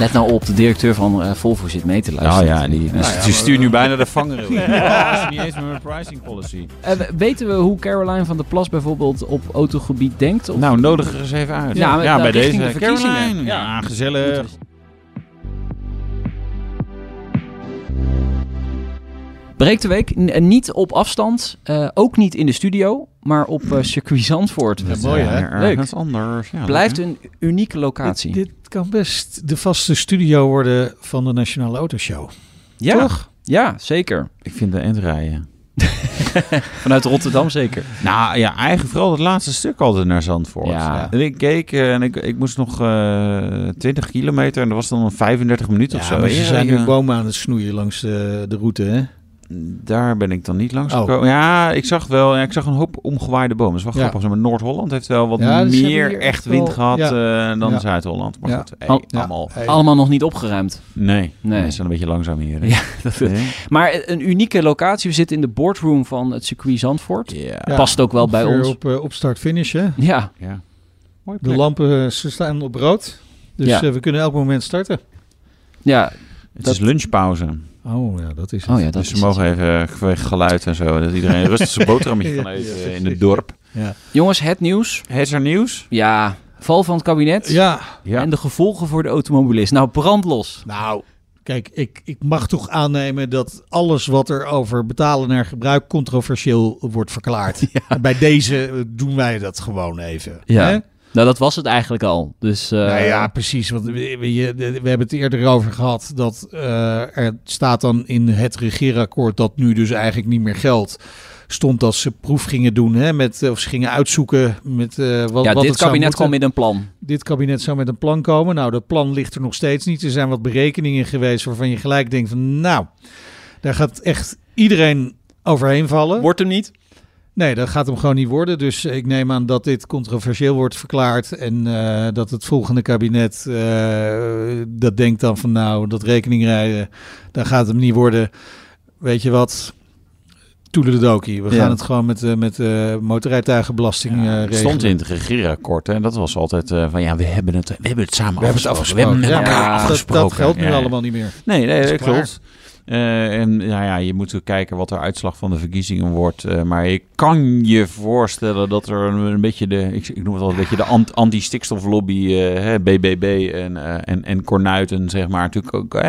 Let nou op, de directeur van eh, Volvo zit mee te Nou luisteren. ja, die, die stuurt nu bijna de vanger. Ja, dat is niet eens met mijn pricing policy. Eh, we- weten we hoe Caroline van der Plas bijvoorbeeld op autogebied denkt? Of Nou, nodig er eens even uit. Ja, Ja, maar bij deze. de verkiezingen. Caroline. Ja, Ja. gezellig. Breekt de week n- eh, niet op afstand, eh, ook niet in de studio, maar op eh circuit Zandvoort. Ja, mooi, hè? Leuk. ergens anders. Ja, Blijft leuk, een unieke locatie. Dit, dit kan best de vaste studio worden van de Nationale Autoshow. ja, Toch? ja, zeker. Ik vind de endrijden. Vanuit Rotterdam zeker. Nou ja, eigenlijk vooral het laatste stuk altijd naar Zandvoort. Ja. En ik keek en ik, ik moest nog eh 20 kilometer en dat was dan een 35 minuten of Ja, zo. maar ze Ja, zijn ja. nu bomen aan het snoeien langs de, de route, hè? Daar ben ik dan niet langs Oh. gekomen. Ja, ik zag wel, ja, ik zag een hoop omgewaaide bomen. Dat is wel Ja. grappig. Maar Noord-Holland heeft wel wat Ja, dus meer echt echt wind wel- gehad ja. eh, dan Ja. Zuid-Holland. Maar Ja. goed, hey, Al- Ja. allemaal. Hey. Allemaal nog niet opgeruimd. Nee, Nee. ze zijn een beetje langzaam hier. hè? Ja, dat Nee? Maar een unieke locatie. We zitten in de boardroom van het circuit Zandvoort. Past ook wel bij ons. Op, eh, op start-finish, hè? Ja, ja. Mooi De lampen eh, ze staan op rood. Dus Ja. we kunnen elk moment starten. ja. Het dat- is lunchpauze. Oh ja, dat is het. Oh ja, dat dus ze mogen even vanwege geluid en zo. Dat iedereen rustig zijn boterhammetje kan Ja, eten ja, eh, in het dorp. Ja. Jongens, het nieuws. Is er nieuws? Ja, val van het kabinet. ja, Ja. En de gevolgen voor de automobilist. Nou, brandlos. nou, kijk, ik, ik mag toch aannemen dat alles wat er over betalen naar gebruik controversieel wordt verklaard. En Bij deze eh, doen wij dat gewoon even. Ja. Hè? Nou, dat was het eigenlijk al. Dus, eh, nou ja, precies. Want we, we, hebben het eerder over gehad dat eh, er staat dan in het regeerakkoord dat nu dus eigenlijk niet meer geldt. Stond dat ze proef gingen doen, hè, met, eh, of ze gingen uitzoeken met eh, wat, ja, wat dit het kabinet kwam met een plan. Dit kabinet zou met een plan komen. Nou, dat plan ligt er nog steeds niet. Er zijn wat berekeningen geweest waarvan je gelijk denkt van, nou, daar gaat echt iedereen overheen vallen. Wordt hem niet? Nee, dat gaat hem gewoon niet worden. Dus ik neem aan dat dit controversieel wordt verklaard. En eh, dat het volgende kabinet eh, dat denkt dan van nou, dat rekeningrijden, dan gaat het hem niet worden. Weet je wat? Toedeledokie. We Ja. gaan het gewoon met, eh, met motorrijtuigenbelasting Ja, het regelen. stond in het regeerakkoord. En dat was altijd van ja, we hebben het, we hebben het samen We hebben het afgesproken. We hebben met Ja, elkaar dat, afgesproken. dat geldt nu allemaal niet meer. Nee, nee, dat klaar. klopt. Eh, en ja, ja, je moet ook kijken wat de uitslag van de verkiezingen wordt. Eh, maar je kan je voorstellen dat er een, een beetje de, ik, ik noem het wel een beetje de ant- anti-stikstoflobby, eh, hè, BBB en, eh, en, en Cornuiten, zeg maar, natuurlijk ook,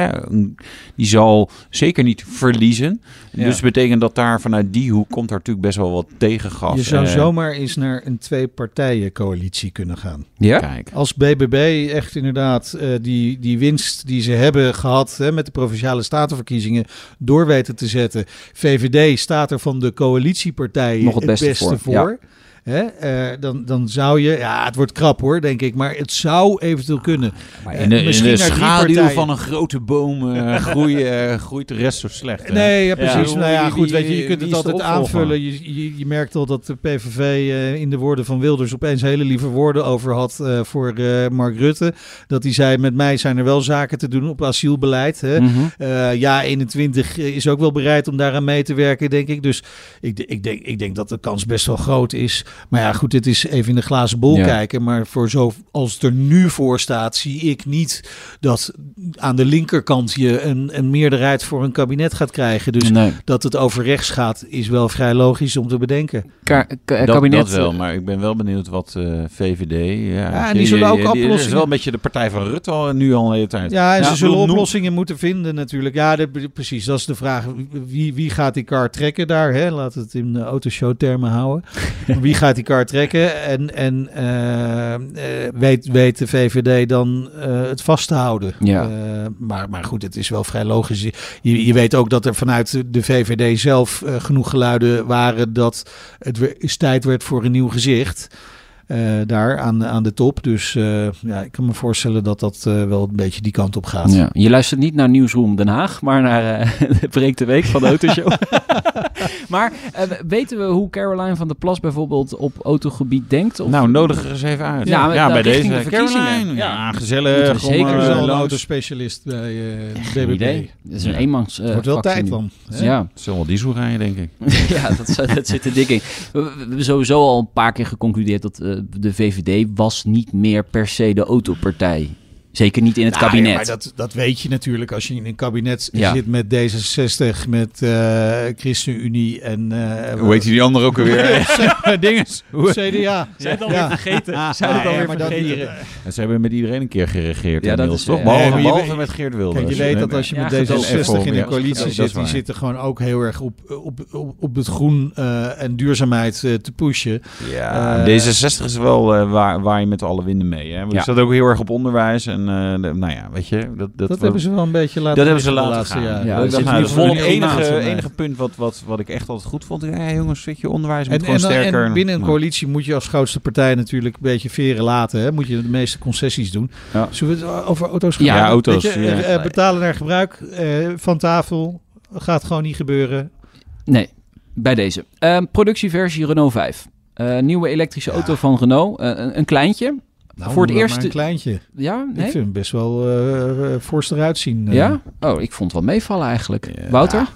die zal zeker niet verliezen. Ja. Dus betekent dat daar vanuit die hoek komt er natuurlijk best wel wat tegengas. Je zou zomaar eens naar een twee-partijen coalitie kunnen gaan. Ja? Kijk. Als BBB echt inderdaad eh, die, die winst die ze hebben gehad hè, met de provinciale statenverkiezingen door weten te zetten. VVD staat er van de coalitiepartijen Nog het beste voor, voor. Hè, eh, dan, dan zou je, ja, het wordt krap hoor, denk ik, maar het zou eventueel kunnen. Maar Eh, in de, in schaduw van een grote boom eh, groeien, groeit de rest zo slecht. hè? Nee, ja, precies. Ja. nou ja, goed, weet je, je kunt het altijd aanvullen. Je, je, je merkt al dat de PVV in de woorden van Wilders opeens hele lieve woorden over had voor Mark Rutte. Dat hij zei, met mij zijn er wel zaken te doen op asielbeleid. Hè. Eh, ja, 21 is ook wel bereid om daaraan mee te werken, denk ik. Dus ik, ik, denk, ik denk dat de kans best wel groot is. Maar ja, goed, dit is even in de glazen bol Ja. kijken. Maar voor zo als het er nu voor staat, zie ik niet dat aan de linkerkant je een, een meerderheid voor een kabinet gaat krijgen. Dus Nee. dat het over rechts gaat, is wel vrij logisch om te bedenken. Ka- ka- Dat, kabinet. dat wel, maar ik ben wel benieuwd wat eh, VVD... Ja, en die zullen ook Het is oplossingen- wel een beetje de partij van Rutte al nu al een hele tijd. Ja, en Ja, ze zullen noem- oplossingen moeten vinden natuurlijk. Ja, dat, precies. Dat is de vraag. Wie, wie gaat die kar trekken daar? Hè? Laten we het in de autoshow termen houden. wie gaat die kar trekken? En, en eh, eh, weet, weet de VVD dan eh, het vast te houden? Ja. Maar, maar goed, het is wel vrij logisch. Je, je weet ook dat er vanuit de VVD zelf genoeg geluiden waren... dat het eens tijd werd voor een nieuw gezicht... daar aan, aan de top. Dus ja, ik kan me voorstellen dat dat wel een beetje die kant op gaat. Ja. Je luistert niet naar Nieuwsroom Den Haag, maar naar de Breek de Week van de Autoshow. maar eh, weten we hoe Caroline van der Plas bijvoorbeeld op autogebied denkt? Of... Nou, nodig er eens even uit. Ja, bij deze de. Caroline. Ja, Ja. gezellig. We zeker maar, Er is eh, al een autospecialist bij eh Geen BBB. idee. Dat is een eenmans. eh, Het wordt wel tijd dan. hè? Ja. Het zal wel diesel rijden, denk ik. ja, dat, dat zit er dik in. We, we hebben sowieso al een paar keer geconcludeerd dat eh, de VVD was niet meer per se de autopartij. Zeker niet in het Nou, ja, kabinet. maar dat, dat weet je natuurlijk als je in een kabinet Ja. zit met D66, met eh ChristenUnie en... eh, Hoe heet die andere ook alweer? Dinges. Hoe- CDA. Zij het alweer vergeten. Ah, Zij het ah, alweer ja, maar dat- vergeten. Ze hebben met iedereen een keer geregeerd Ja, dat inmiddels, is, toch? eh, Behalve, nee, met Geert Wilders. Kijk, je weet dat als je Ja, met gedoogd. D66 in een coalitie dat zit, die zitten gewoon ook heel erg op, op, op, op het groen eh, en duurzaamheid te pushen. Ja, Eh, D66 is wel eh, waar, waar je met alle winden mee. Hè? Want Ja. Zat ook heel erg op onderwijs. En eh, de- nou ja, weet je, dat, dat, Dat, hebben ze wel een beetje laten dat hebben ze laten laatste gaan. Ja, dat nou, ik in het enige, eh. enige punt wat, wat, wat ik echt altijd goed vond. Ja, jongens, weet je, onderwijs moet En, gewoon en, sterker. en binnen een coalitie moet je als grootste partij natuurlijk een beetje veren laten. Hè? Moet je de meeste concessies doen. Ja. Zullen we het over auto's gaan Ja, auto's, Weet je, ja. eh, eh, betalen naar gebruik eh, van tafel. Gaat gewoon niet gebeuren. Nee, bij deze. Ehm, productieversie Renault 5. Eh, nieuwe elektrische Ja. auto van Renault. Eh, een, een kleintje. Nou, Voor het maar eerste- een kleintje. Ja, Ik nee? vind hem best wel forst eruit zien. eh. Ja? Oh, ik vond het wel meevallen eigenlijk. Ja. Wouter?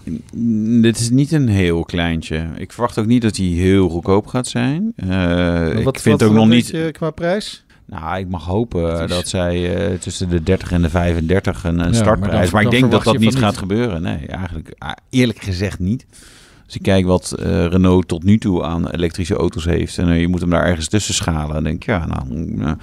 Dit is niet een heel kleintje. Ik verwacht ook niet dat hij heel goedkoop gaat zijn. Eh, Maar ik vind wat ook nog niet. qua prijs? Nou, ik mag hopen is- dat zij eh, tussen de 30 en de 35 een, een maar startprijs. dan- Maar, ik denk dat dat niet gaat niet. gebeuren. Nee, eigenlijk ah, eerlijk gezegd niet. Als je kijkt wat eh, Renault tot nu toe aan elektrische auto's heeft en eh, je moet hem daar ergens tussen schalen, dan denk ik ja, nou, mm, ja.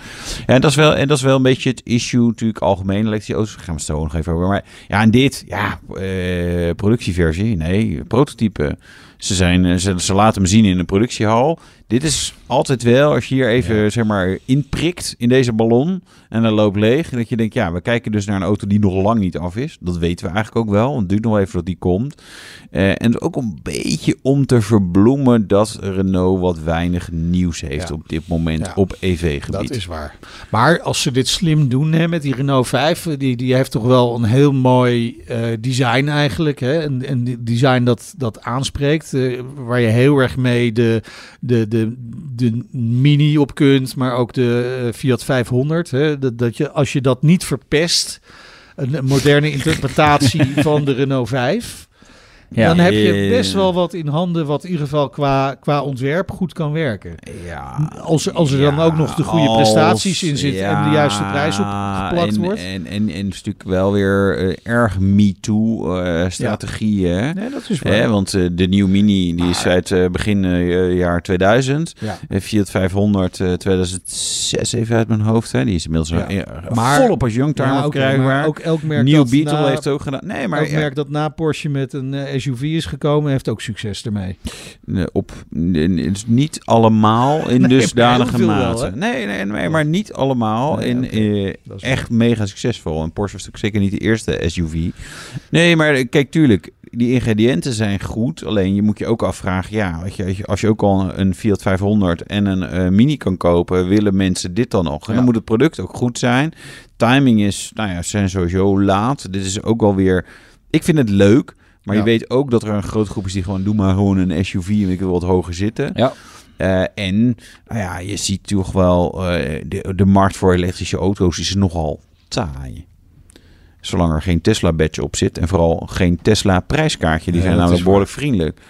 En dat is wel en dat is wel een beetje het issue natuurlijk algemeen elektrische auto's. Daar gaan we het zo nog even over. Maar ja, en dit, ja, eh, productieversie, nee, prototype. Ze, zijn, ze, ze laten hem zien in een productiehal. Dit is altijd wel, als je hier even zeg maar inprikt in deze ballon en dan loopt leeg. Dat je denkt, ja, we kijken dus naar een auto die nog lang niet af is. Dat weten we eigenlijk ook wel, want het duurt nog even dat die komt. Eh, en ook een beetje om te verbloemen dat Renault wat weinig nieuws heeft Ja. op dit moment Ja. op EV-gebied. Dat is waar. Maar als ze dit slim doen hè, met die Renault 5, eh, die, die heeft toch wel een heel mooi eh, design eigenlijk. Hè? Een, een design dat, dat aanspreekt, waar je heel erg mee de, de, de, de Mini op kunt, maar ook de Fiat 500. Hè? Dat, dat je, als je dat niet verpest, een, een moderne interpretatie van de Renault 5... Ja. dan heb je Eh. best wel wat in handen wat in ieder geval qua, qua ontwerp goed kan werken. Ja, Als er- als er dan ook nog de goede als- prestaties in zitten en de juiste prijs op geplakt en, wordt. En, en, en natuurlijk wel weer eh, erg MeToo-strategie, hè? Nee, dat is Hè, want eh, de nieuwe Mini die is uit eh, begin eh, jaar 2000. Ja. Eh, Fiat 500 eh, 2006 even uit mijn hoofd. Hè. Die is inmiddels eh, Maar- volop als youngtimer verkrijgbaar. maar ook elk merk Nieuw Beetle na, heeft ook gedaan. Nee, maar elk merk dat na Porsche met een eh, SUV is gekomen, heeft ook succes ermee. op is niet allemaal in Nee, dusdanige wel, mate. nee, nee, nee, maar niet allemaal Nee, in eh, echt mega succesvol. En Porsche was natuurlijk zeker niet de eerste SUV. Nee, maar eh, kijk, tuurlijk, die ingrediënten zijn goed. Alleen je moet je ook afvragen, ja, weet je, als je, ook al een Fiat 500 en een eh, Mini kan kopen, willen mensen dit dan nog? En Ja. dan moet het product ook goed zijn. Timing is, nou ja, zijn sowieso laat. Dit is ook wel weer, ik vind het leuk. Maar Ja. je weet ook dat er een grote groep is die gewoon, doe maar gewoon een SUV en ik wil wat hoger zitten. Ja. Eh, en nou ja, je ziet toch wel, eh, de, de markt voor elektrische auto's is nogal taai. Zolang er geen Tesla-badge op zit en vooral geen Tesla-prijskaartje. Die zijn namelijk behoorlijk vriendelijk.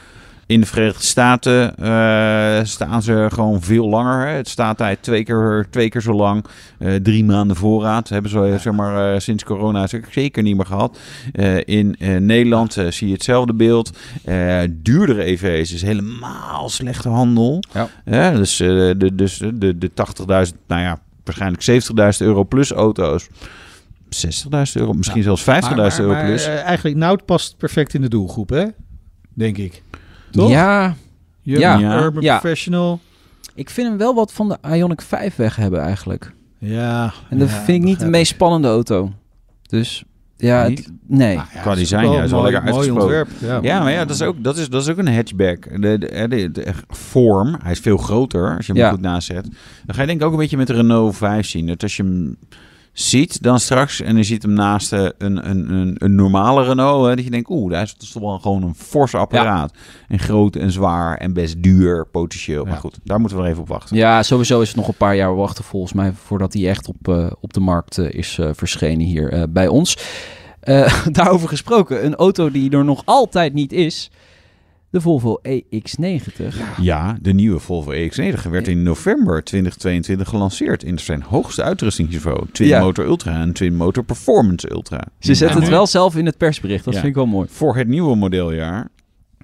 In de Verenigde Staten eh, staan ze gewoon veel langer. Hè. Het staat daar twee keer, twee keer zo lang. Eh, drie maanden voorraad. Hebben ze zeg maar, eh, sinds corona zeker niet meer gehad. Eh, in Nederland zie je hetzelfde beeld. Duurdere EV's is helemaal slechte handel. Ja. Ja, dus de, dus de, de 80.000, nou ja, waarschijnlijk 70.000 euro plus auto's. 60.000 euro, misschien zelfs 50.000 Maar- maar- euro maar, plus. eh, eigenlijk Nout past perfect in de doelgroep, hè? Denk ik. Toch? Ja, Young, Ja. Ja. Urban Ja. Professional. ik vind hem wel wat van de Ioniq 5 weg hebben eigenlijk. Ja. En dat ja, vind ik niet de meest spannende auto. Dus ja, het- nee. Nou ja, Qua is design, ja, is wel mooi- lekker mooi uitgesproken. ontwerp. Ja, maar ja, dat is ook, dat is, dat is ook een hatchback. De, de, de, de vorm, hij is veel groter als je hem Ja. goed nazet. Dan ga je denk ik ook een beetje met de Renault 5 zien. Dat als je hem ziet dan straks en je ziet hem naast eh, een, een, een, een normale Renault, hè, dat je denkt, oeh, daar is het toch wel gewoon een fors apparaat. En groot en zwaar en best duur potentieel. Maar goed, daar moeten we nog even op wachten. Ja, sowieso is het nog een paar jaar wachten volgens mij voordat hij echt op, eh, op de markt eh, is eh, verschenen hier bij ons. Daarover gesproken, een auto die er nog altijd niet is. De Volvo EX90. Ja, de nieuwe Volvo EX90 werd in november 2022 gelanceerd in zijn hoogste uitrustingsniveau. Twin Ja. Motor Ultra en Twin Motor Performance Ultra. Ze zetten Ja. het wel zelf in het persbericht, dat Ja. vind ik wel mooi. Voor het nieuwe modeljaar.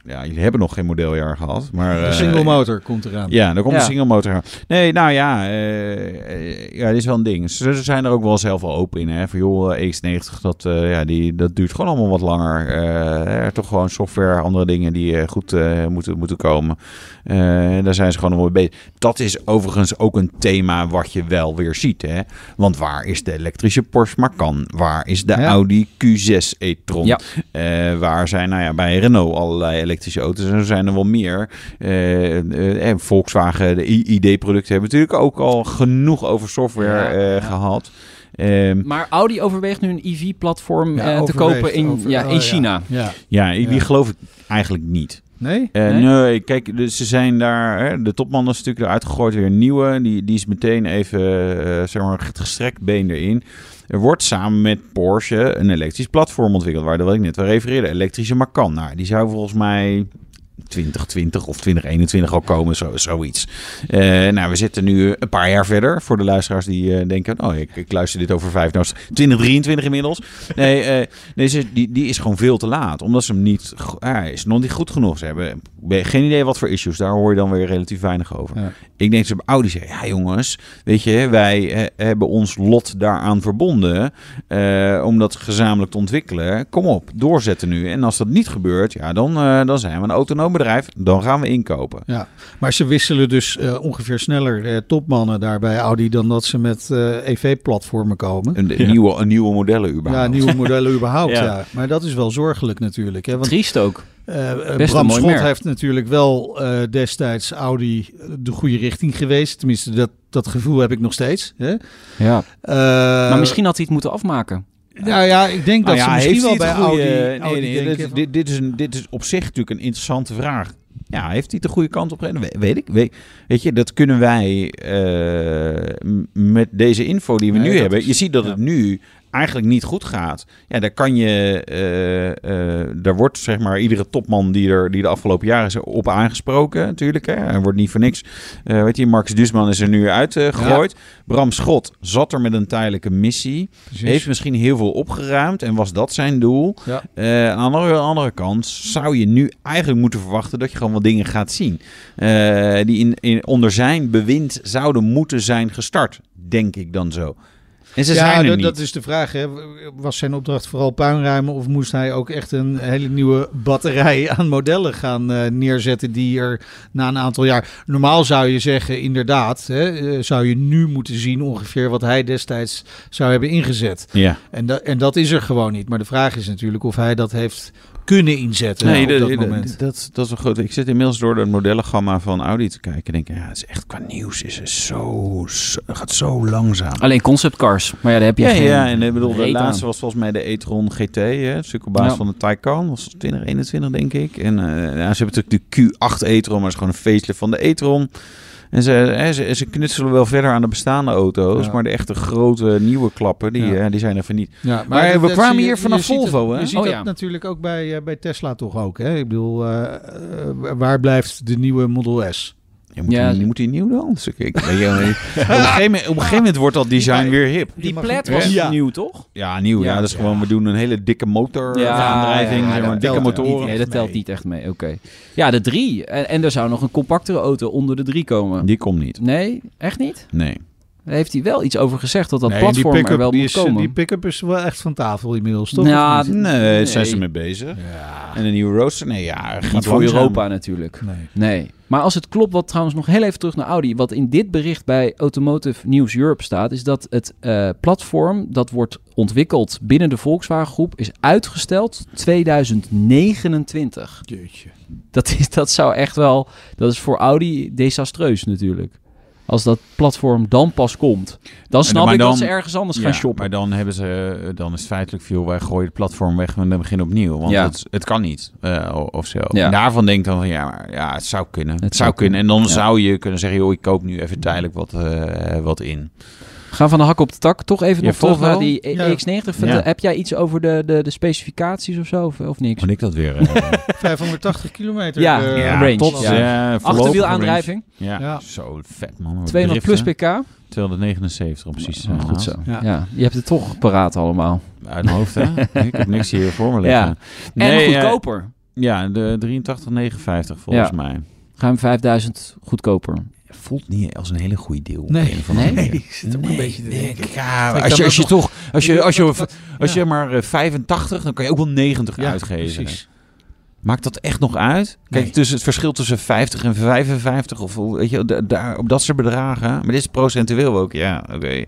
Ja, jullie hebben nog geen modeljaar gehad, maar... De eh, single motor komt eraan. Ja, er komt Ja. een single motor aan. Nee, nou ja, eh, ja, dit is wel een ding. Ze, ze zijn er ook wel zelf wel open in. Hè? Van joh, eh, X90, dat, eh, ja, die, dat duurt gewoon allemaal wat langer. Eh, er toch gewoon software, andere dingen die eh, goed eh, moeten, moeten komen. Eh, daar zijn ze gewoon nog wel mee bezig. Dat is overigens ook een thema wat je wel weer ziet. Hè? Want waar is de elektrische Porsche Macan? Waar is de Ja. Audi Q6 e-tron? Ja. Eh, waar zijn, nou ja, bij Renault allerlei elektrische auto's en er zijn er wel meer. Eh, eh, en Volkswagen, de ID-producten hebben natuurlijk ook al genoeg over software Ja, eh, ja. gehad. Ehm, Maar Audi overweegt nu een EV-platform Ja, te kopen in, over- ja, oh, in China. Ja. ja, die Ja. geloof ik eigenlijk niet. Nee? Eh, Nee? nee? kijk, dus ze zijn daar. Hè, de topman is natuurlijk eruit gegooid, weer een nieuwe. Die, die is meteen even, zeg maar, het gestrekt been erin. Er wordt samen met Porsche een elektrisch platform ontwikkeld, waar wat ik net wel refereerde, elektrische Macan. Nou, die zou volgens mij 2020 of 2021 al komen, zo, zoiets. Eh, nou, we zitten nu een paar jaar verder. Voor de luisteraars die eh, denken, oh, ik, ik luister dit over vijf, nou is het 2023 inmiddels. Nee, eh, deze, die, die is gewoon veel te laat, omdat ze hem niet, ah, hij is nog niet goed genoeg. Ze hebben geen idee wat voor issues, daar hoor je dan weer relatief weinig over. Ja. Ik denk ze bij Audi zeggen, ja jongens, weet je, wij hebben ons lot daaraan verbonden om dat gezamenlijk te ontwikkelen. Kom op, doorzetten nu. En als dat niet gebeurt, ja, dan, dan zijn we een autonoom bedrijf, dan gaan we inkopen. Ja, maar ze wisselen dus eh, ongeveer sneller eh, topmannen daar bij Audi dan dat ze met eh, EV-platformen komen. Een, een nieuwe, een nieuwe modellen überhaupt. Ja, nieuwe modellen überhaupt. Ja. ja. Maar dat is wel zorgelijk natuurlijk. Hè? Want Triest ook. Best een Bram mooi Schot merk. heeft natuurlijk wel eh, destijds Audi de goede richting geweest. Tenminste, dat, dat gevoel heb ik nog steeds. Hè? Ja. Eh, maar misschien had hij het moeten afmaken. Nou ja, ik denk dat Nou ze ja, misschien heeft wel bij Audi, nee, Audi nee, denken dit, dit, dit is een, dit is op zich natuurlijk een interessante vraag. Ja, heeft hij de goede kant op gereden? We- Weet ik. Weet, weet je, dat kunnen wij eh, met deze info die we nu dat hebben. je ziet dat ja. het nu eigenlijk niet goed gaat. Ja, daar kan je, eh, eh, daar wordt zeg maar iedere topman die er die de afgelopen jaren is op aangesproken natuurlijk. Hè. Hij wordt niet voor niks. eh weet je, Marcus Dusman is er nu uitgegooid. Bram Schot zat er met een tijdelijke missie. Precies. Heeft misschien heel veel opgeruimd en was dat zijn doel. Ja. Aan de andere, kant zou je nu eigenlijk moeten verwachten dat je gewoon wat dingen gaat zien. die in, in, onder zijn bewind zouden moeten zijn gestart, denk ik dan zo. En ze ja, zijn er dat- niet. dat is de vraag. Hè. Was zijn opdracht vooral puinruimen of moest hij ook echt een hele nieuwe batterij aan modellen gaan eh, neerzetten die er na een aantal jaar... Normaal zou je zeggen, inderdaad, hè, eh, zou je nu moeten zien ongeveer wat hij destijds zou hebben ingezet. Ja. En, dat en dat is er gewoon niet. Maar de vraag is natuurlijk of hij dat heeft kunnen inzetten Nee, op dat, dat dat, moment. dat, dat is een groot. Ik zit inmiddels door het modellengamma van Audi te kijken. En denk, ja, het is echt qua nieuws is het zo, zo het gaat zo langzaam. Alleen conceptcars. Maar ja, daar heb je Ja, geen ja, en ik bedoel, de laatste was volgens mij de e-tron GT, hè, het stuk op basis Ja. van de Taycan, was 2021 denk ik. En eh, ja, ze hebben natuurlijk de Q8 e-tron, maar het is gewoon een facelift van de e-tron. En ze, hè, ze, ze knutselen wel verder aan de bestaande auto's, Ja. maar de echte grote nieuwe klappen, die, Ja. eh, die zijn even niet. Ja, Maar dat- we dat kwamen je- hier vanaf Volvo, hè? Je ziet Oh, dat ja. natuurlijk ook bij, eh, bij Tesla toch ook. Hè? Ik bedoel, eh, waar blijft de nieuwe Model S? Je moet, Ja. die, je moet die nieuw dan. Dus ik, ik, weet je, wel niet. op, een gegeven moment, op een gegeven moment wordt dat design weer hip. Die niet- was Ja. nieuw, toch? Ja, nieuw. Ja, Ja. dat is gewoon, we doen een hele dikke motor Ja, aandrijving, ja, zeg maar, dikke motoren. Nee, dat telt niet echt mee. Oké. Ja, de drie. En, en er zou nog een compactere auto onder de drie komen. Die komt niet. Nee, echt niet? Nee. Daar heeft hij wel iets over gezegd dat dat Nee, die platform er wel die moet is, komen. Die pick-up is wel echt van tafel inmiddels, toch? Ja, niet? Nee, daar zijn ze mee bezig. ja. En een nieuwe roadster? Nee, ja, gaat niet voor langzaam. Europa natuurlijk. Nee. Nee. Maar als het klopt, wat trouwens nog heel even terug naar Audi, wat in dit bericht bij Automotive News Europe staat, is dat het eh, platform dat wordt ontwikkeld binnen de Volkswagen groep is uitgesteld 2029. Jeetje. Dat, is, dat zou echt wel, dat is voor Audi desastreus natuurlijk. Als dat platform dan pas komt, dan snap maar ik dat dan- ze ergens anders Ja, gaan shoppen. Maar dan hebben ze, dan is feitelijk veel, wij gooien het platform weg en dan beginnen opnieuw. Want Ja. het, het kan niet, eh, o- of zo. Ja. En daarvan denk ik dan van, ja, maar, ja, het zou kunnen. Het, Het zou kunnen. En dan zou je kunnen zeggen, joh, ik koop nu even tijdelijk wat, eh, wat in. Gaan van de hak op de tak. Toch even Ja, nog terug naar die E- Ja. EX90. Vertel- Ja. Heb jij iets over de, de, de specificaties of zo? Of, of niks? Moet ik dat weer? eh, 580 kilometer. Ja, eh, ja, range, tot, ja. eh, Achterwielaandrijving. range. Ja, Ja. zo vet man. 200 plus pk. 279 om precies te goed zo. Ja. Ja. je hebt het toch paraat allemaal. Uit mijn hoofd, hè? ik heb niks hier voor me liggen. Ja. Nee, en eh, goedkoper. ja, de 83,59 volgens Ja. mij. Ruim 5000 goedkoper. Voelt niet als een hele goede deal. op Nee. een of andere Nee? manier. Ik zit ook een beetje te denken. Ja, Ik als je, als je toch, als je, als je, Ja. als je maar eh, 85, dan kan je ook wel 90 Ja, uitgeven. precies. Maakt dat echt nog uit? Kijk, Nee. tussen het verschil tussen 50 en 55 of weet je, da- daar, op dat soort bedragen. Maar dit is procentueel ook, ja, oké.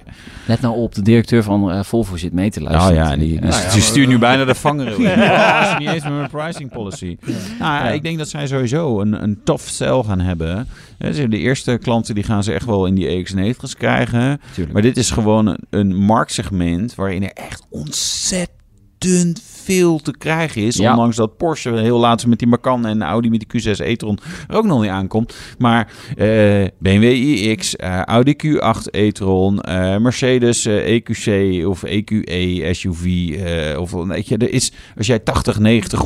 Let nou op, de directeur van eh, Volvo zit mee te Nou luisteren. ja, die, die, Ja. Nou ja, die maar- stuurt nu bijna de vanger. Ja, dat is niet eens met mijn pricing policy. Nou, ja, Ja. ik denk dat zij sowieso een, een tough sell gaan hebben. De eerste klanten die gaan ze echt wel in die EX90's krijgen. Tuurlijk. Maar dit is gewoon een, een marktsegment waarin er echt ontzettend veel te krijgen is. Ja. Ondanks dat Porsche heel laat met die Macan en Audi met die Q6 e-tron er ook nog niet aankomt. Maar eh, BMW iX, eh, Audi Q8 e-tron, eh, Mercedes eh, EQC of EQE SUV. eh, of, weet je, er is, als jij 80, 90,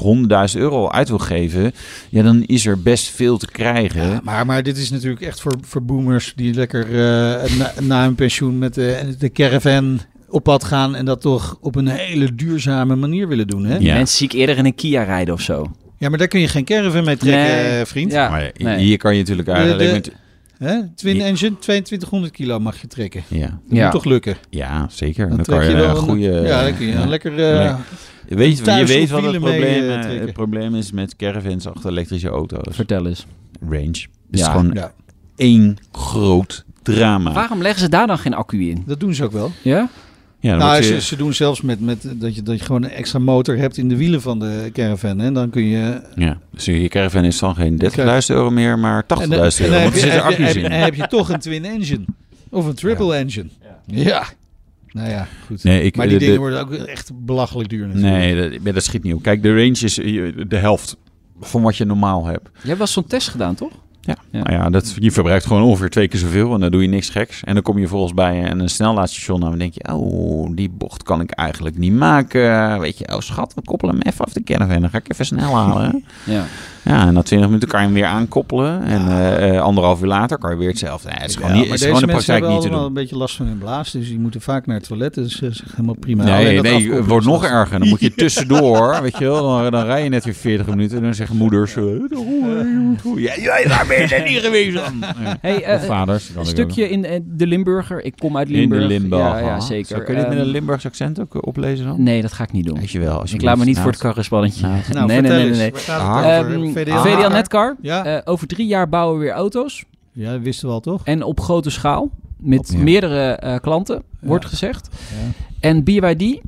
100.000 euro uit wil geven, ja, dan is er best veel te krijgen. Ja, maar, maar dit is natuurlijk echt voor, voor boomers die lekker eh, na, na hun pensioen met de, de caravan op pad gaan en dat toch op een hele duurzame manier willen doen. Hè? Ja. Mensen zie ik eerder in een Kia rijden of zo. Ja, maar daar kun je geen caravan mee trekken, Nee. eh, vriend. Ja, maar nee. hier kan je natuurlijk eigenlijk... de- met- Hè? Twin Ja. engine, 2200 kilo mag je trekken. ja. Dat Ja. moet toch lukken? ja, zeker. Dan, Dan, kan je, je een wel een goede... Ja, dan kun je een lekker... eh. Weet, je- je weet wat het mee, probleem, eh, eh, het probleem is met caravans achter elektrische auto's. Vertel eens. Range. Het is Ja. gewoon ja, één groot drama. Waarom leggen ze daar dan geen accu in? dat doen ze ook wel. Ja? Ja, dan Nou, je- ze, ze doen zelfs met, met dat, je, dat je gewoon een extra motor hebt in de wielen van de caravan. En dan kun je... ja. Dus je caravan is dan geen 30.000 euro meer, maar 80.000 En dan, euro. en dan Want heb, er je, zitten heb, je, accu's heb, in. en heb je toch een twin engine. Of een triple engine. Ja. Nou ja, goed. Nee, ik, maar die de- dingen de- worden ook echt belachelijk duur natuurlijk. Nee, dat, ja, dat schiet niet op. Kijk, de range is eh, de helft van wat je normaal hebt. Jij hebt wel zo'n test gedaan, toch? Ja, Ja. Nou ja dat, je verbruikt gewoon ongeveer twee keer zoveel en dan doe je niks geks. En dan kom je volgens bij een aan en dan denk je, oh, die bocht kan ik eigenlijk niet maken. Weet je, oh schat, we koppelen hem even af de caravan, dan ga ik even snel halen. Ja. Ja, en na 20 minuten kan je hem weer aankoppelen en eh, eh, anderhalf uur later kan je weer hetzelfde. Nee, het is Ja, gewoon, niet, maar het is gewoon in de deze mensen praktijk hebben niet te allemaal doen. een beetje last van hun blaas. Dus die moeten vaak naar het toilet. Dus dat is helemaal prima. Nee, Alleen nee, het wordt nog erger. Dan moet je tussendoor, weet je wel, dan, dan rij je net weer 40 minuten en dan zeggen moeders, eh, ja, ja, daar ben je niet geweest dan. Ja. Hey, eh, Of vaders. een stukje in eh, de Limburger. Ik kom uit In de Limburg. Limburg. Ja, ja zeker. Zo, kun je dit met een Limburgs accent ook eh, oplezen dan? Nee, dat ga ik niet doen. Weet je wel. Als je Ik laat me niet voor het karrespannetje. Nou, nee, nee, nee, nee. Ah. VDL? VDL Netcar. Ja? Eh, over drie jaar bouwen we weer auto's. ja, dat wisten we al toch? En op grote schaal. Met Op- ja. meerdere eh, klanten, wordt gezegd. Ja. En BYD?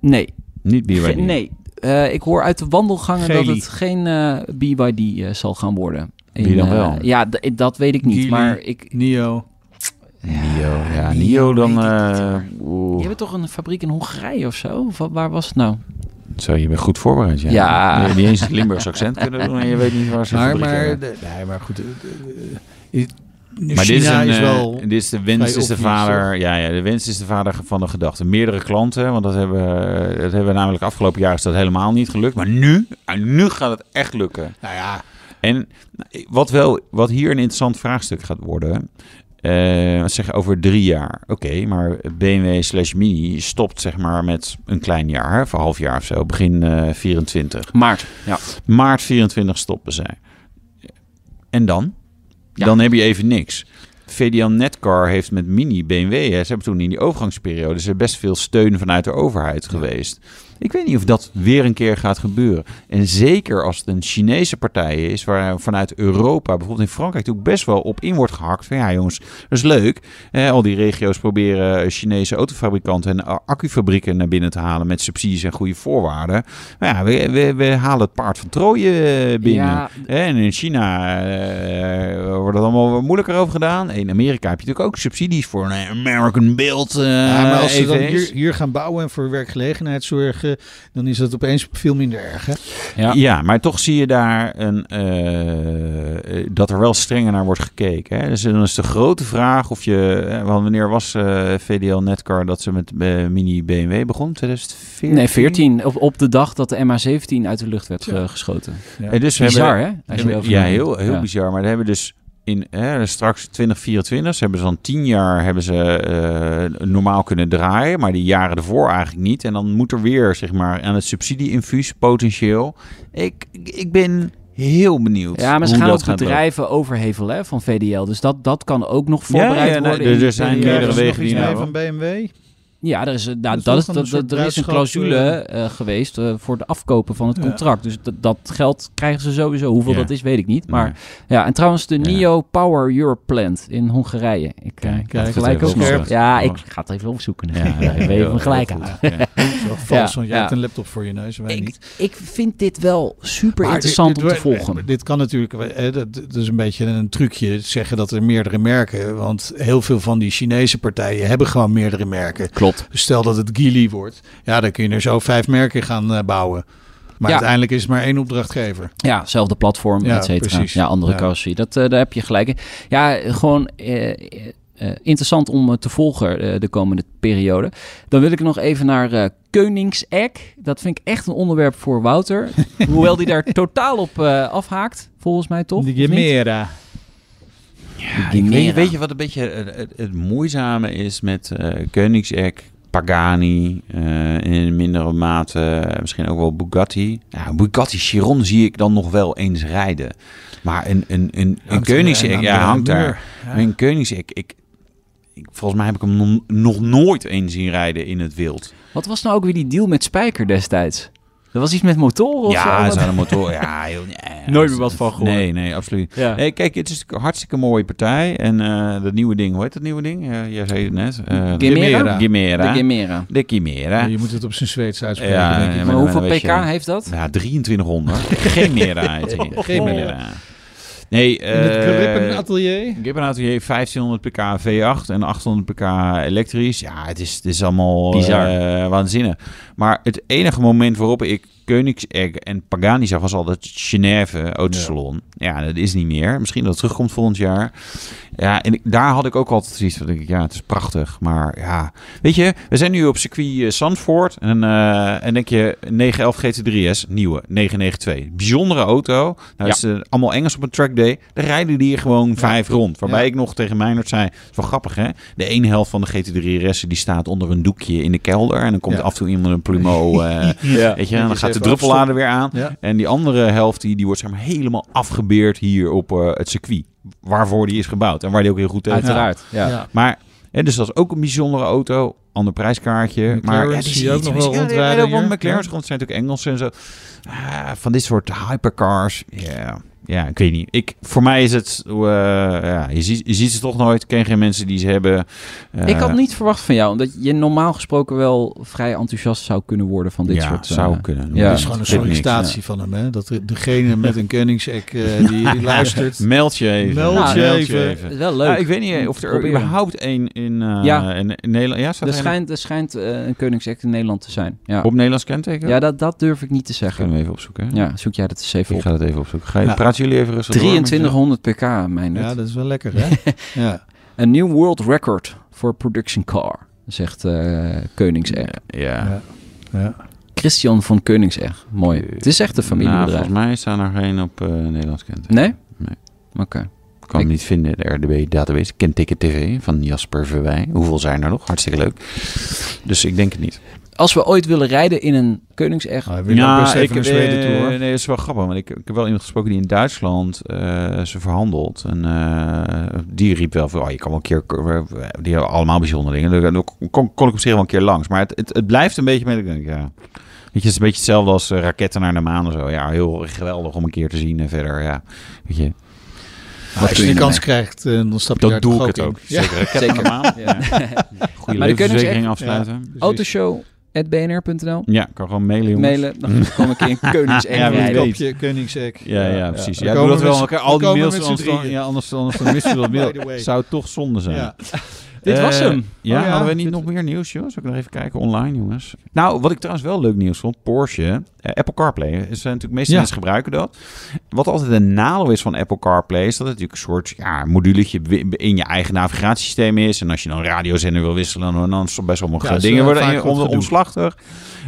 Nee. Niet BYD. Ge- nee. Eh, ik hoor uit de wandelgangen dat het geen eh, BYD eh, zal gaan worden. Wie dan eh, wel? ja, dat weet ik niet. Maar ik... Nio. Nio. Ja, Nio Nio dan... eh, Je hebt toch een fabriek in Hongarije of zo? Of waar was het nou? Zo, je bent goed voorbereid. Ja. Ja. Je hebt niet eens het Limburgs accent kunnen doen en je weet niet waar ze Maar, maar, de- nee, maar goed. de- de- de- Maar dit is, een, is eh, wel... dit is de wens vrij is de vader. Ja, ja, de wens is de vader van de gedachte. Meerdere klanten, want dat hebben, dat hebben we namelijk afgelopen jaar is dat helemaal niet gelukt. Maar nu, en nu gaat het echt lukken. Nou ja, En wat, wel, wat hier een interessant vraagstuk gaat worden. Eh wat zeg je over drie jaar? Oké, maar BMW slash Mini stopt zeg maar met een klein jaar, of een half jaar of zo, begin eh 24. Maart. Ja. Maart 24 stoppen zij. En dan? Ja. Dan heb je even niks. VDL Netcar heeft met Mini BMW, hè, ze hebben toen in die overgangsperiode ze best veel steun vanuit de overheid geweest. Ik weet niet of dat weer een keer gaat gebeuren. En zeker als het een Chinese partij is, waar vanuit Europa, bijvoorbeeld in Frankrijk, ook best wel op in wordt gehakt. Van ja, jongens, dat is leuk. Eh, al die regio's proberen Chinese autofabrikanten en accufabrieken naar binnen te halen met subsidies en goede voorwaarden. Maar ja, we, we, we halen het paard van Troje eh, binnen. Ja, En in China eh, wordt het allemaal wat moeilijker over gedaan. In Amerika heb je natuurlijk ook subsidies voor een American Build. eh Ja, maar als ze dan EV's. hier, hier gaan bouwen en voor werkgelegenheid zorgen, dan is dat opeens veel minder erg. Hè? Ja. Ja. maar toch zie je daar een, eh, dat er wel strenger naar wordt gekeken. Hè? Dus dan is de grote vraag of je... eh, want wanneer was eh, VDL Netcar dat ze met eh, mini BMW begon? 2014? Nee, 14. Op, op de dag dat de MH17 uit de lucht werd geschoten. En dus Bizar, hebben, hè? Als je erover ja, heel, heel Ja. bizar. Maar we hebben dus in hè, straks 2024, ze hebben ze dan 10 jaar hebben ze eh, normaal kunnen draaien, maar die jaren ervoor eigenlijk niet. En dan moet er weer zeg maar aan het subsidieinfuus potentieel. Ik, ik ben heel benieuwd. Ja, maar ze gaan ook bedrijven overhevelen hè, van VDL. Dus dat, dat kan ook nog Ja, voorbereid ja, nee, worden. er- er zijn meerdere wegen die mee nou- van BMW. Ja, er is, eh, nou, Dus dat is, een dat, er is een clausule eh, geweest eh, voor het afkopen van het Ja. contract. Dus dat, dat geld krijgen ze sowieso. Hoeveel Ja. dat is, weet ik niet. Maar Nee. ja, en trouwens de Ja. NIO Power Europe Plant in Hongarije. Ik Kijk, ik kijk, ga het gelijk ook nog. Ja, ik Oh. ga het even opzoeken. Ja, Ja, ik heel- hem gelijk heel aan. Ja. Vals, want jij ja. hebt een laptop voor je neus wij Ik, niet. ik vind dit wel super Maar interessant dit- om te volgen. Dit kan natuurlijk, eh, dat, dat is een beetje een trucje, zeggen dat er meerdere merken, want heel veel van die Chinese partijen hebben gewoon meerdere merken. Klopt. Dus stel dat het Geely wordt, ja, dan kun je er zo vijf merken gaan eh, bouwen. Maar Ja. uiteindelijk is het maar één opdrachtgever. Ja, zelfde platform, Ja, et cetera. precies. Ja, andere Ja. carrosserie. Dat, eh, daar heb je gelijk in. Ja, gewoon eh, interessant om te volgen eh, de komende periode. Dan wil ik nog even naar eh Koningsegg. Dat vind ik echt een onderwerp voor Wouter. Hoewel die daar totaal op eh, afhaakt, volgens mij toch? Of niet? Gemera. Ja, Die ik weet, weet je wat een beetje het, het, het moeizame is met eh Koenigsegg, Pagani, eh, in mindere mate eh, misschien ook wel Bugatti. Ja, Bugatti Chiron zie ik dan nog wel eens rijden. Maar een, een, een, een Koenigsegg, ja, hangt daar. Ja. Een Koenigsegg, ik, ik, volgens mij heb ik hem nog, nog nooit eens zien rijden in het wild. Wat was nou ook weer die deal met Spijker destijds? Er was iets met motoren of ja, zo? ze hadden motor. Ja, heel, nee, Nooit meer wat van gehoord. Nee, nee, absoluut. Ja. Nee, kijk, het is een hartstikke mooie partij. En eh dat nieuwe ding, hoe heet dat nieuwe ding? Ja, jij zei het net. Eh, Chimera? Chimera. De Gemera. De Chimera. Ja, je moet het op zijn Zweeds uitspreken, Ja, denk ik. ja, Maar hoeveel pk je- heeft dat? Ja, 2300. Chimera heet die. Chimera. Nee, In het eh, atelier. ik heb een atelier 1500 pk V8 en 800 pk elektrisch. Ja, het is, het is allemaal Bizar. eh, waanzinnig. Maar het enige moment waarop ik Koenigsegg en Pagani zag was altijd Genève Autosalon. Ja. dat is niet meer. Misschien dat het terugkomt volgend jaar. Ja, en ik, daar had ik ook altijd zoiets van, ja, het is prachtig. Maar ja, weet je, we zijn nu op circuit eh, Zandvoort. En, eh, en denk je, 911 GT3S, nieuwe, 992. Bijzondere auto. Nou, is eh, allemaal Engels op een trackday. Daar rijden die hier gewoon vijf rond. Waarbij Ja. ik nog tegen Meijnerd zei, het is wel grappig hè. De ene helft van de GT3 die staat onder een doekje in de kelder. En dan komt Ja. af en toe iemand een plumo, eh, Ja. weet je. En dan gaat de even druppellader weer aan. Ja. En die andere helft die, die wordt zeg maar helemaal afgebeerd hier op eh, het circuit. Waarvoor die is gebouwd en waar die ook heel goed tegen Uiteraard. Ja. Ja. maar, hè, dus dat is ook een bijzondere auto. Ander prijskaartje. McLaren maar ja, zie je ook nog wel ja, die rondrijden Ja. rond. Het zijn natuurlijk Engelsen en zo. Ah, van dit soort hypercars. Ja, ja, ik weet niet. Ik, voor mij is het... eh, ja, je, ziet, je ziet ze toch nooit. Ik ken geen mensen die ze hebben. Eh, Ik had niet verwacht van jou, omdat je normaal gesproken wel vrij enthousiast zou kunnen worden van dit ja, soort... zou eh, kunnen. ja. Het is gewoon een sollicitatie van hem. Hè? Dat degene met een Koenigsegg eh, die, die luistert. Meld je even. Meld Ja, je even. Het is wel leuk. Ja, ik weet niet of er überhaupt één in, eh, Ja. in, in Nederland... Ja, staat er er schijnt, er schijnt een Koningsact in Nederland te zijn. Ja, op Nederlands kenteken? ja dat, dat durf ik niet te Kunnen zeggen. we even opzoeken. hè? Ja, zoek jij dat eens even Ik op. ga dat even opzoeken. Ga je, Ja. Praten jullie even rustig door met je- 2300 pk, mijn Ja, dat is wel lekker, hè? Ja. Een nieuw world record voor production car, zegt eh Koningsegg. Ja. Ja. Ja. Christian van Koningsegg. Mooi. Het is echt een Nou, familiebedrijf. volgens mij staan er geen op eh Nederlands kenteken. nee? Nee. Oké. Ik kan hem niet vinden, de RDB-database. Kenteken TV van Jasper Verwij. Hoeveel zijn er nog? Hartstikke leuk. Dus ik denk het niet. Als we ooit willen rijden in een Koningsegg... Nou, Zweden toe, hoor. eh, Nee, dat is wel grappig. Want ik, ik heb wel iemand gesproken die in Duitsland eh, ze verhandelt. En eh, die riep wel van, oh, je kan wel een keer... Die hebben allemaal bijzondere dingen. Dan kon, kon ik op zich wel een keer langs. Maar het, het, het blijft een beetje met... Ik denk, ja, Weet je, het is een beetje hetzelfde als eh, raketten naar de maan of zo. Ja, heel geweldig om een keer te zien en verder. Ja, weet je, Maar als je je de kans krijgt, eh, dan stap je daar dat doe ik het in. ook. Ja. Zeker, de maan. Ja. Goede Maar kunnen ze levensverzekering autoshow.bnr.nl Ja, kan gewoon mailen, jongens. Mailen, dan kom ik in Koningseng Ja, wie rijden. Koenigsegg. Ja, ja, precies. Ja, Dan doe dat wel. we elkaar. Al die mails, anders ja, anders, anders dan missen we dat way. Zou het toch zonde zijn. Ja. Dit was Eh, hem. Ja, Oh ja, hadden we niet dit- nog meer nieuws, joh? Zal ik nog even kijken online, jongens? Nou, wat ik trouwens wel leuk nieuws vond, Porsche, eh, Apple CarPlay. Is, eh, natuurlijk, de meeste Ja. mensen gebruiken dat. Wat altijd een nadeel is van Apple CarPlay, is dat het natuurlijk een soort ja, moduletje in je eigen navigatiesysteem is. En als je dan radiozender wil wisselen, dan, dan is het bij sommige Ja, dingen worden wat om, omslachtig.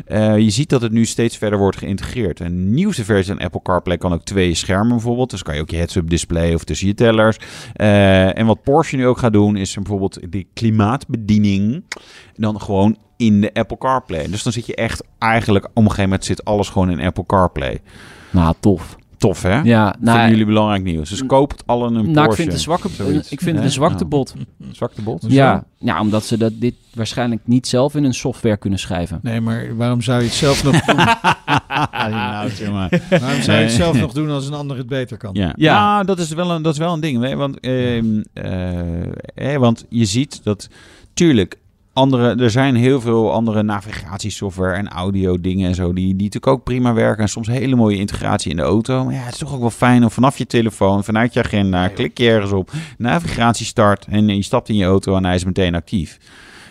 Eh, je ziet dat het nu steeds verder wordt geïntegreerd. Een nieuwste versie van Apple CarPlay kan ook twee schermen bijvoorbeeld. Dus kan je ook je heads-up display of tussen je tellers. Eh, en wat Porsche nu ook gaat doen, is bijvoorbeeld die klimaatbediening dan gewoon in de Apple CarPlay. Dus dan zit je echt eigenlijk, op een gegeven moment zit alles gewoon in Apple CarPlay. Nou, tof. Tof hè? Ja, Vinden nou, jullie belangrijk nieuws. Dus koop het allen een nou, ik vind het een zwakke, Zoiets. ik vind het een zwakte Nou, bot. Zwakte bot? Ja, ja, omdat ze dat, dit waarschijnlijk niet zelf in een software kunnen schrijven. Nee, maar waarom zou je het zelf nog doen? nou, zeg maar. Waarom zou je het zelf nog doen als een ander het beter kan? Ja, Ja. Nou, dat is wel een, dat is wel een ding. Hè? Want, ehm, eh, hè, want je ziet dat, tuurlijk, andere, er zijn heel veel andere navigatiesoftware en audio dingen en zo, die, die natuurlijk ook prima werken. En soms hele mooie integratie in de auto. Maar ja, het is toch ook wel fijn om vanaf je telefoon, vanuit je agenda, klik je ergens op, navigatie start en je stapt in je auto en hij is meteen actief.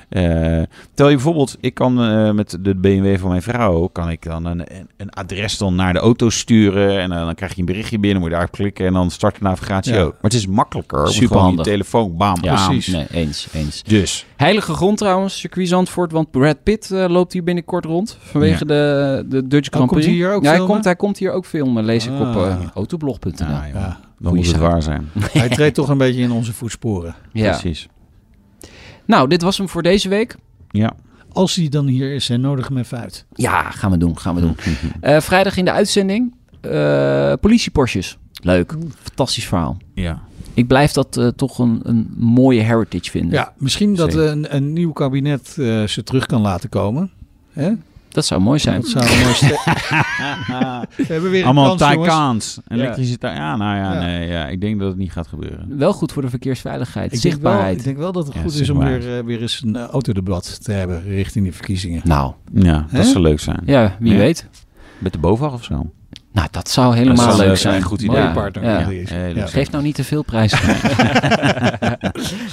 Eh, terwijl je bijvoorbeeld, ik kan eh, met de BMW van mijn vrouw, kan ik dan een, een, adres dan naar de auto sturen en eh, dan krijg je een berichtje binnen, moet je daarop klikken en dan start de navigatie Ja. ook. Maar het is makkelijker, Superhandig. gewoon je telefoon, bam, Ja, bam. precies. Nee, eens, eens. Dus, Heilige grond trouwens, circuit Zandvoort, want Brad Pitt loopt hier binnenkort rond vanwege de, de Dutch Grand Oh, komt Prix. hij hier ook ja, hij komt, hij komt hier ook filmen, lees ik op Ah. autoblog.nl. Ja, Ja. dan moet het waar zijn. Hij treedt toch een beetje in onze voetsporen. Precies. Nou, dit was hem voor deze week. Ja. Als hij dan hier is, hè, nodig hem even uit. Ja, gaan we doen, gaan we doen. Eh, vrijdag in de uitzending, eh Porsches. Leuk, fantastisch verhaal. ja. Ik blijf dat eh, toch een, een mooie heritage vinden. Ja, misschien dat een, een nieuw kabinet eh, ze terug kan laten komen. Hè? Dat zou mooi zijn. Dat zou mooi ste- We hebben weer een Allemaal kans, jongens. Taycans. Ja. Nou ja, Ja. nee, ja, ik denk dat het niet gaat gebeuren. Wel goed voor de verkeersveiligheid, Ik denk, wel, zichtbaarheid. ik denk wel dat het Ja, goed is om weer, eh, weer eens een eh, autodebat te hebben richting de verkiezingen. Nou, Ja, dat zou leuk zijn. ja, wie Ja. weet. Met de BOVAG of zo. Nou, dat zou helemaal Dat zou leuk zijn. Goed idee. Mooie partner. ja. Geef nou niet te veel prijs.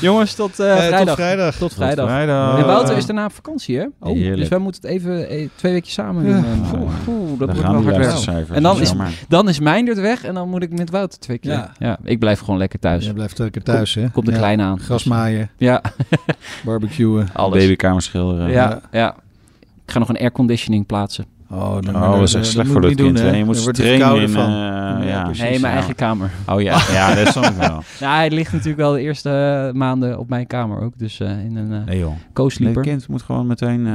Jongens, tot eh, Eh, vrijdag. Tot vrijdag. Tot vrijdag. Vrijdag. En Wouter is daarna op vakantie, hè? Oh, dus wij moeten het even eh, twee weken samen doen. En, oeh, oeh, dat Dan wordt gaan wel hard werken. luistercijfers. En dan is-. Dan is Meindert weg en dan moet ik met Wouter twee keer. Ja. Ja. ik blijf gewoon lekker thuis. Je blijft lekker thuis, hè? Komt de Ja. kleine aan. Gras maaien, Ja, barbecuen. alles. Babykamer schilderen. Ja, ja. Ik ga nog een airconditioning plaatsen. Oh, dan, Oh, dat is echt slecht voor dat kind. hè. Je moet wordt trainen in... van. eh, Ja, ja, precies. Nee, mijn ja. eigen kamer. Oh ja, ja dat snap ik wel. Ja, hij ligt natuurlijk wel de eerste eh, maanden op mijn kamer ook. Dus eh, in een eh Nee co-sleeper. Het kind moet gewoon meteen... eh,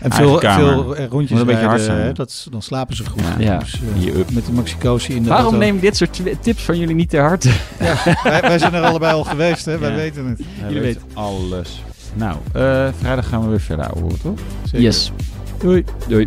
En veel, veel rondjes een beetje hard rijden, zijn. hè, dat, dan slapen ze goed. Ja. Ja. Dus, eh, je up. met de maxicosi in de Waarom auto. neem ik dit soort tips van jullie niet ter harte? wij, wij zijn er allebei al geweest, hè? wij weten het. Jullie weet alles. Nou, eh, vrijdag gaan we weer verder horen, toch? Zeker. Yes. Doei. Doei.